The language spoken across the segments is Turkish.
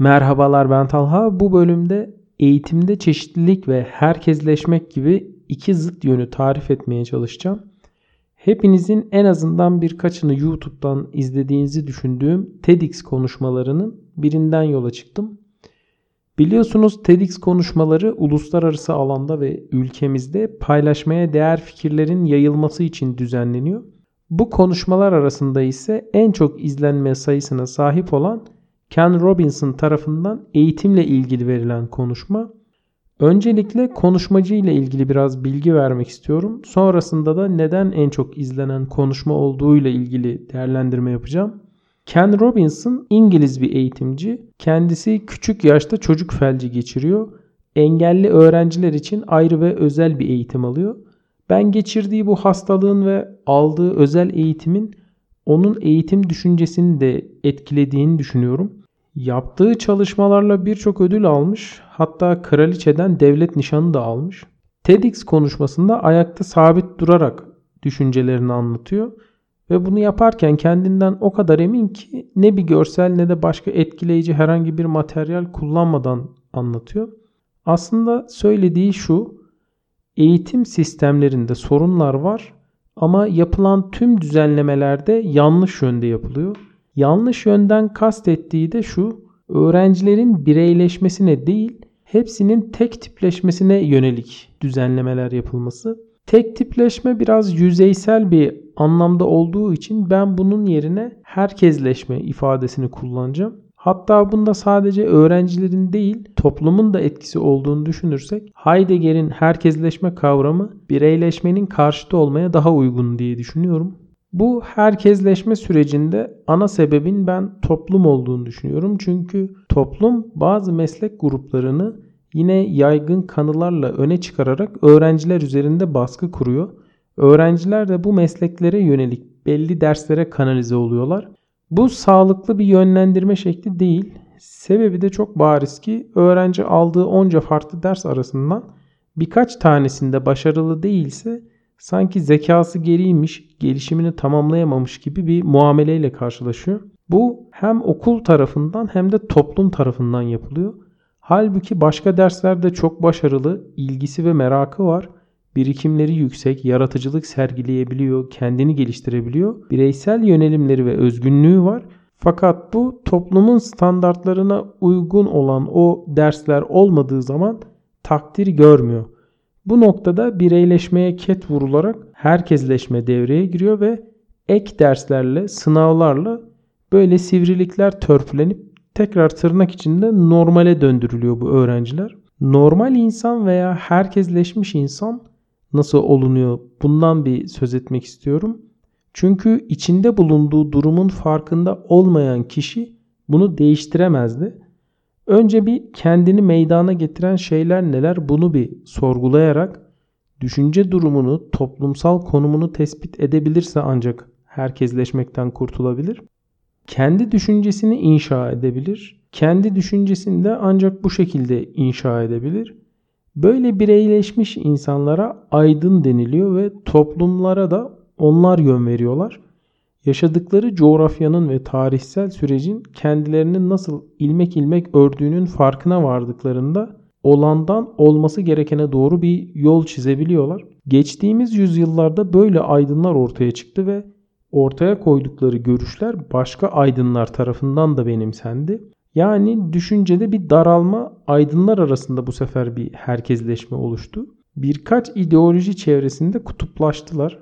Merhabalar ben Talha. Bu bölümde eğitimde çeşitlilik ve herkesleşmek gibi iki zıt yönü tarif etmeye çalışacağım. Hepinizin en azından birkaçını YouTube'dan izlediğinizi düşündüğüm TEDx konuşmalarının birinden yola çıktım. Biliyorsunuz TEDx konuşmaları uluslararası alanda ve ülkemizde paylaşmaya değer fikirlerin yayılması için düzenleniyor. Bu konuşmalar arasında ise en çok izlenme sayısına sahip olan Ken Robinson tarafından eğitimle ilgili verilen konuşma. Öncelikle konuşmacı ile ilgili biraz bilgi vermek istiyorum. Sonrasında da neden en çok izlenen konuşma olduğu ile ilgili değerlendirme yapacağım. Ken Robinson İngiliz bir eğitimci. Kendisi küçük yaşta çocuk felci geçiriyor. Engelli öğrenciler için ayrı ve özel bir eğitim alıyor. Ben geçirdiği bu hastalığın ve aldığı özel eğitimin onun eğitim düşüncesini de etkilediğini düşünüyorum. Yaptığı çalışmalarla birçok ödül almış. Hatta kraliçeden devlet nişanı da almış. TEDx konuşmasında ayakta sabit durarak düşüncelerini anlatıyor. Ve bunu yaparken kendinden o kadar emin ki ne bir görsel ne de başka etkileyici herhangi bir materyal kullanmadan anlatıyor. Aslında söylediği şu, eğitim sistemlerinde sorunlar var ama yapılan tüm düzenlemelerde yanlış yönde yapılıyor. Yanlış yönden kastettiği de şu, öğrencilerin bireyleşmesine değil, hepsinin tek tipleşmesine yönelik düzenlemeler yapılması. Tek tipleşme biraz yüzeysel bir anlamda olduğu için ben bunun yerine herkesleşme ifadesini kullanacağım. Hatta bunda sadece öğrencilerin değil toplumun da etkisi olduğunu düşünürsek Heidegger'in herkesleşme kavramı bireyleşmenin karşıtı olmaya daha uygun diye düşünüyorum. Bu herkesleşme sürecinde ana sebebin ben toplum olduğunu düşünüyorum. Çünkü toplum bazı meslek gruplarını yine yaygın kanılarla öne çıkararak öğrenciler üzerinde baskı kuruyor. Öğrenciler de bu mesleklere yönelik belli derslere kanalize oluyorlar. Bu sağlıklı bir yönlendirme şekli değil. Sebebi de çok bariz ki öğrenci aldığı onca farklı ders arasından birkaç tanesinde başarılı değilse sanki zekası geriymiş, gelişimini tamamlayamamış gibi bir muameleyle karşılaşıyor. Bu hem okul tarafından hem de toplum tarafından yapılıyor. Halbuki başka derslerde çok başarılı, ilgisi ve merakı var. Birikimleri yüksek, yaratıcılık sergileyebiliyor, kendini geliştirebiliyor. Bireysel yönelimleri ve özgünlüğü var. Fakat bu toplumun standartlarına uygun olan o dersler olmadığı zaman takdir görmüyor. Bu noktada bireyleşmeye ket vurularak herkesleşme devreye giriyor ve ek derslerle, sınavlarla böyle sivrilikler törpülenip tekrar tırnak içinde normale döndürülüyor bu öğrenciler. Normal insan veya herkesleşmiş insan nasıl olunuyor? Bundan bir söz etmek istiyorum. Çünkü içinde bulunduğu durumun farkında olmayan kişi bunu değiştiremezdi. Önce bir kendini meydana getiren şeyler neler bunu bir sorgulayarak düşünce durumunu, toplumsal konumunu tespit edebilirse ancak herkesleşmekten kurtulabilir. Kendi düşüncesini inşa edebilir. Kendi düşüncesini de ancak bu şekilde inşa edebilir. Böyle bireyleşmiş insanlara aydın deniliyor ve toplumlara da onlar yön veriyorlar yaşadıkları coğrafyanın ve tarihsel sürecin kendilerini nasıl ilmek ilmek ördüğünün farkına vardıklarında olandan olması gerekene doğru bir yol çizebiliyorlar. Geçtiğimiz yüzyıllarda böyle aydınlar ortaya çıktı ve ortaya koydukları görüşler başka aydınlar tarafından da benimsendi. Yani düşüncede bir daralma aydınlar arasında bu sefer bir herkesleşme oluştu. Birkaç ideoloji çevresinde kutuplaştılar.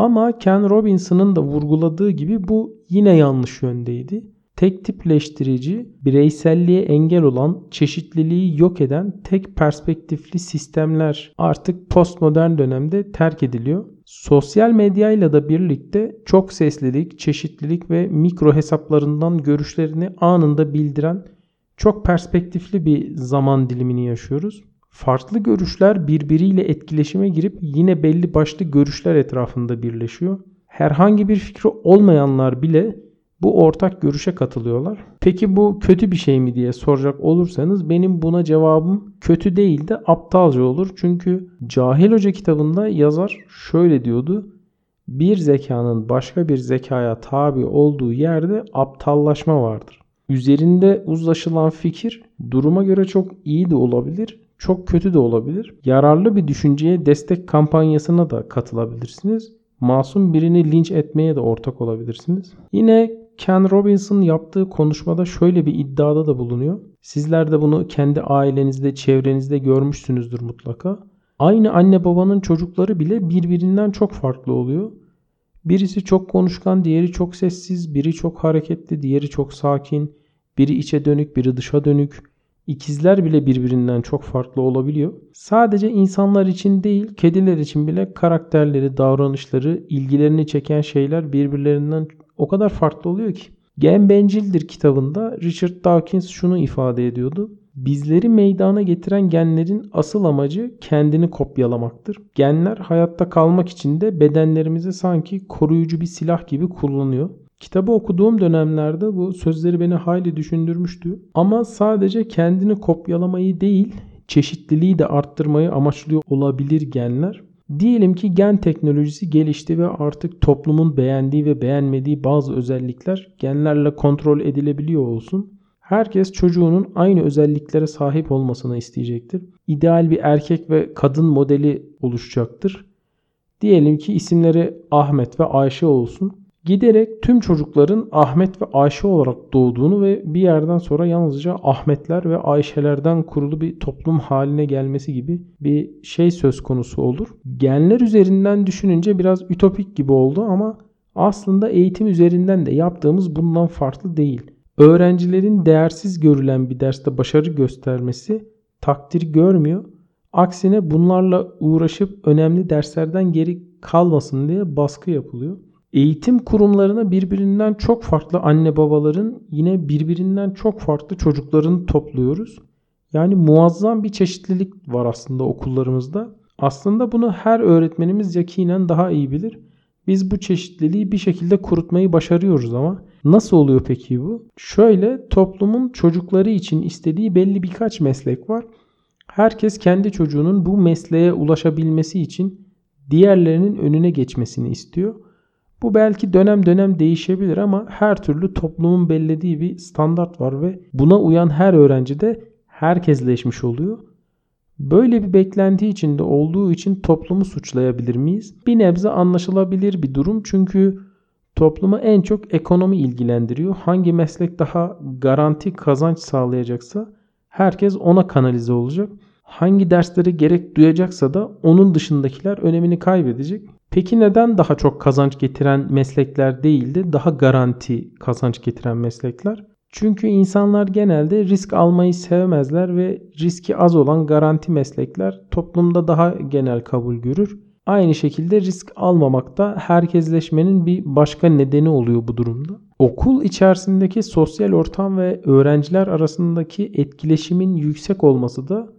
Ama Ken Robinson'ın da vurguladığı gibi bu yine yanlış yöndeydi. Tek tipleştirici, bireyselliğe engel olan, çeşitliliği yok eden tek perspektifli sistemler artık postmodern dönemde terk ediliyor. Sosyal medyayla da birlikte çok seslilik, çeşitlilik ve mikro hesaplarından görüşlerini anında bildiren çok perspektifli bir zaman dilimini yaşıyoruz. Farklı görüşler birbiriyle etkileşime girip yine belli başlı görüşler etrafında birleşiyor. Herhangi bir fikri olmayanlar bile bu ortak görüşe katılıyorlar. Peki bu kötü bir şey mi diye soracak olursanız benim buna cevabım kötü değil de aptalca olur. Çünkü Cahil Hoca kitabında yazar şöyle diyordu. Bir zekanın başka bir zekaya tabi olduğu yerde aptallaşma vardır. Üzerinde uzlaşılan fikir duruma göre çok iyi de olabilir, çok kötü de olabilir. Yararlı bir düşünceye destek kampanyasına da katılabilirsiniz. Masum birini linç etmeye de ortak olabilirsiniz. Yine Ken Robinson yaptığı konuşmada şöyle bir iddiada da bulunuyor. Sizler de bunu kendi ailenizde, çevrenizde görmüşsünüzdür mutlaka. Aynı anne babanın çocukları bile birbirinden çok farklı oluyor. Birisi çok konuşkan, diğeri çok sessiz, biri çok hareketli, diğeri çok sakin, biri içe dönük, biri dışa dönük. İkizler bile birbirinden çok farklı olabiliyor. Sadece insanlar için değil, kediler için bile karakterleri, davranışları, ilgilerini çeken şeyler birbirlerinden o kadar farklı oluyor ki. Gen Bencildir kitabında Richard Dawkins şunu ifade ediyordu. Bizleri meydana getiren genlerin asıl amacı kendini kopyalamaktır. Genler hayatta kalmak için de bedenlerimizi sanki koruyucu bir silah gibi kullanıyor. Kitabı okuduğum dönemlerde bu sözleri beni hayli düşündürmüştü. Ama sadece kendini kopyalamayı değil, çeşitliliği de arttırmayı amaçlıyor olabilir genler. Diyelim ki gen teknolojisi gelişti ve artık toplumun beğendiği ve beğenmediği bazı özellikler genlerle kontrol edilebiliyor olsun. Herkes çocuğunun aynı özelliklere sahip olmasını isteyecektir. İdeal bir erkek ve kadın modeli oluşacaktır. Diyelim ki isimleri Ahmet ve Ayşe olsun. Giderek tüm çocukların Ahmet ve Ayşe olarak doğduğunu ve bir yerden sonra yalnızca Ahmetler ve Ayşelerden kurulu bir toplum haline gelmesi gibi bir şey söz konusu olur. Genler üzerinden düşününce biraz ütopik gibi oldu ama aslında eğitim üzerinden de yaptığımız bundan farklı değil. Öğrencilerin değersiz görülen bir derste başarı göstermesi takdir görmüyor. Aksine bunlarla uğraşıp önemli derslerden geri kalmasın diye baskı yapılıyor. Eğitim kurumlarına birbirinden çok farklı anne babaların yine birbirinden çok farklı çocukların topluyoruz. Yani muazzam bir çeşitlilik var aslında okullarımızda. Aslında bunu her öğretmenimiz yakinen daha iyi bilir. Biz bu çeşitliliği bir şekilde kurutmayı başarıyoruz ama nasıl oluyor peki bu? Şöyle toplumun çocukları için istediği belli birkaç meslek var. Herkes kendi çocuğunun bu mesleğe ulaşabilmesi için diğerlerinin önüne geçmesini istiyor. Bu belki dönem dönem değişebilir ama her türlü toplumun bellediği bir standart var ve buna uyan her öğrenci de herkesleşmiş oluyor. Böyle bir beklenti içinde olduğu için toplumu suçlayabilir miyiz? Bir nebze anlaşılabilir bir durum çünkü toplumu en çok ekonomi ilgilendiriyor. Hangi meslek daha garanti kazanç sağlayacaksa herkes ona kanalize olacak. Hangi dersleri gerek duyacaksa da onun dışındakiler önemini kaybedecek. Peki neden daha çok kazanç getiren meslekler değildi, daha garanti kazanç getiren meslekler? Çünkü insanlar genelde risk almayı sevmezler ve riski az olan garanti meslekler toplumda daha genel kabul görür. Aynı şekilde risk almamak da herkesleşmenin bir başka nedeni oluyor bu durumda. Okul içerisindeki sosyal ortam ve öğrenciler arasındaki etkileşimin yüksek olması da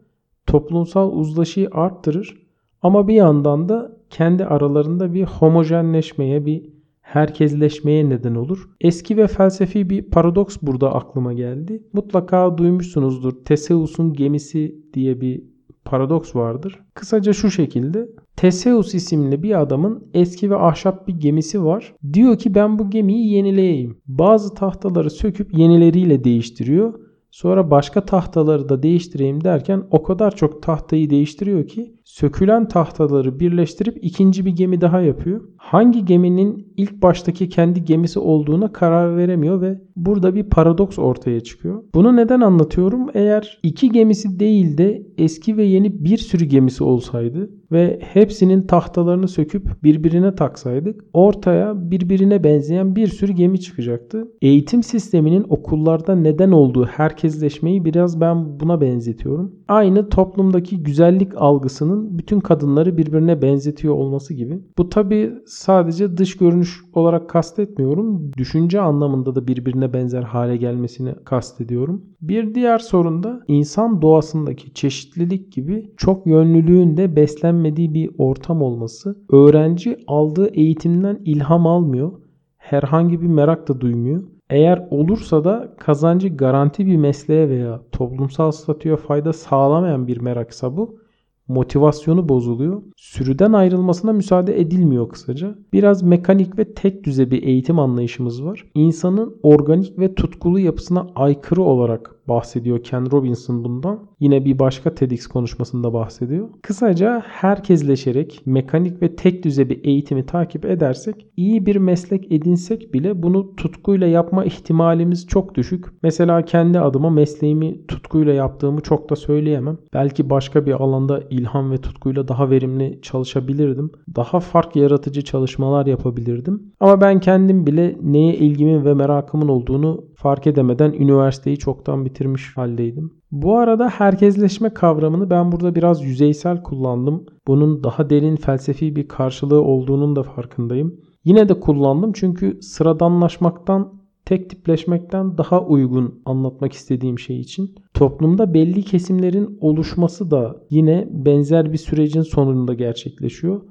toplumsal uzlaşıyı arttırır. Ama bir yandan da kendi aralarında bir homojenleşmeye, bir herkesleşmeye neden olur. Eski ve felsefi bir paradoks burada aklıma geldi. Mutlaka duymuşsunuzdur. Teseus'un gemisi diye bir paradoks vardır. Kısaca şu şekilde. Teseus isimli bir adamın eski ve ahşap bir gemisi var. Diyor ki ben bu gemiyi yenileyeyim. Bazı tahtaları söküp yenileriyle değiştiriyor. Sonra başka tahtaları da değiştireyim derken o kadar çok tahtayı değiştiriyor ki sökülen tahtaları birleştirip ikinci bir gemi daha yapıyor. Hangi geminin ilk baştaki kendi gemisi olduğuna karar veremiyor ve burada bir paradoks ortaya çıkıyor. Bunu neden anlatıyorum? Eğer iki gemisi değil de eski ve yeni bir sürü gemisi olsaydı ve hepsinin tahtalarını söküp birbirine taksaydık ortaya birbirine benzeyen bir sürü gemi çıkacaktı. Eğitim sisteminin okullarda neden olduğu herkesleşmeyi biraz ben buna benzetiyorum. Aynı toplumdaki güzellik algısının bütün kadınları birbirine benzetiyor olması gibi. Bu tabi sadece dış görünüş olarak kastetmiyorum. Düşünce anlamında da birbirine benzer hale gelmesini kastediyorum. Bir diğer sorun da insan doğasındaki çeşitlilik gibi çok yönlülüğün de beslenmediği bir ortam olması. Öğrenci aldığı eğitimden ilham almıyor. Herhangi bir merak da duymuyor. Eğer olursa da kazancı garanti bir mesleğe veya toplumsal statüye fayda sağlamayan bir meraksa bu motivasyonu bozuluyor. Sürüden ayrılmasına müsaade edilmiyor kısaca. Biraz mekanik ve tek düze bir eğitim anlayışımız var. İnsanın organik ve tutkulu yapısına aykırı olarak bahsediyor Ken Robinson bundan. Yine bir başka TEDx konuşmasında bahsediyor. Kısaca herkesleşerek mekanik ve tek düze bir eğitimi takip edersek iyi bir meslek edinsek bile bunu tutkuyla yapma ihtimalimiz çok düşük. Mesela kendi adıma mesleğimi tutkuyla yaptığımı çok da söyleyemem. Belki başka bir alanda ilham ve tutkuyla daha verimli çalışabilirdim. Daha fark yaratıcı çalışmalar yapabilirdim. Ama ben kendim bile neye ilgimin ve merakımın olduğunu fark edemeden üniversiteyi çoktan bitirmiş haldeydim. Bu arada herkesleşme kavramını ben burada biraz yüzeysel kullandım. Bunun daha derin felsefi bir karşılığı olduğunun da farkındayım. Yine de kullandım çünkü sıradanlaşmaktan tek tipleşmekten daha uygun anlatmak istediğim şey için. Toplumda belli kesimlerin oluşması da yine benzer bir sürecin sonunda gerçekleşiyor.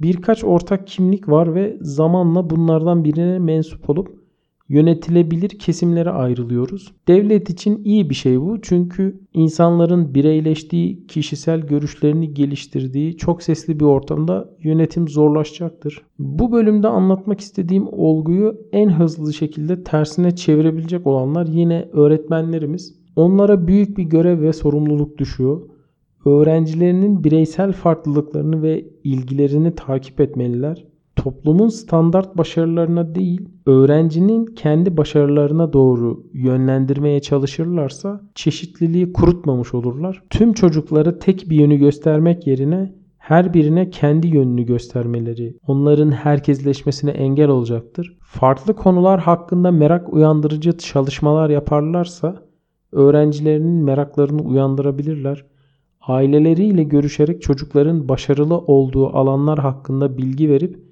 Birkaç ortak kimlik var ve zamanla bunlardan birine mensup olup yönetilebilir kesimlere ayrılıyoruz. Devlet için iyi bir şey bu. Çünkü insanların bireyleştiği, kişisel görüşlerini geliştirdiği çok sesli bir ortamda yönetim zorlaşacaktır. Bu bölümde anlatmak istediğim olguyu en hızlı şekilde tersine çevirebilecek olanlar yine öğretmenlerimiz. Onlara büyük bir görev ve sorumluluk düşüyor. Öğrencilerinin bireysel farklılıklarını ve ilgilerini takip etmeliler toplumun standart başarılarına değil, öğrencinin kendi başarılarına doğru yönlendirmeye çalışırlarsa çeşitliliği kurutmamış olurlar. Tüm çocukları tek bir yönü göstermek yerine her birine kendi yönünü göstermeleri onların herkesleşmesine engel olacaktır. Farklı konular hakkında merak uyandırıcı çalışmalar yaparlarsa öğrencilerinin meraklarını uyandırabilirler. Aileleriyle görüşerek çocukların başarılı olduğu alanlar hakkında bilgi verip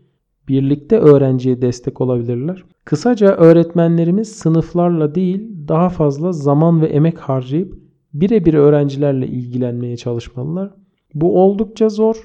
birlikte öğrenciye destek olabilirler. Kısaca öğretmenlerimiz sınıflarla değil daha fazla zaman ve emek harcayıp birebir öğrencilerle ilgilenmeye çalışmalılar. Bu oldukça zor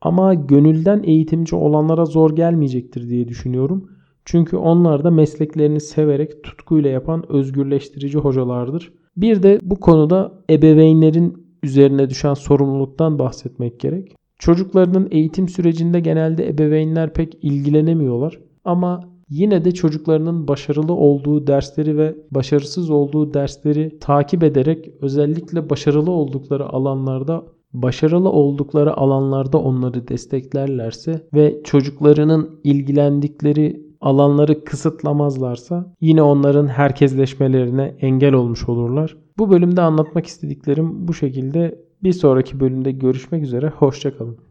ama gönülden eğitimci olanlara zor gelmeyecektir diye düşünüyorum. Çünkü onlar da mesleklerini severek tutkuyla yapan özgürleştirici hocalardır. Bir de bu konuda ebeveynlerin üzerine düşen sorumluluktan bahsetmek gerek. Çocuklarının eğitim sürecinde genelde ebeveynler pek ilgilenemiyorlar ama yine de çocuklarının başarılı olduğu dersleri ve başarısız olduğu dersleri takip ederek özellikle başarılı oldukları alanlarda başarılı oldukları alanlarda onları desteklerlerse ve çocuklarının ilgilendikleri alanları kısıtlamazlarsa yine onların herkesleşmelerine engel olmuş olurlar. Bu bölümde anlatmak istediklerim bu şekilde bir sonraki bölümde görüşmek üzere. Hoşçakalın.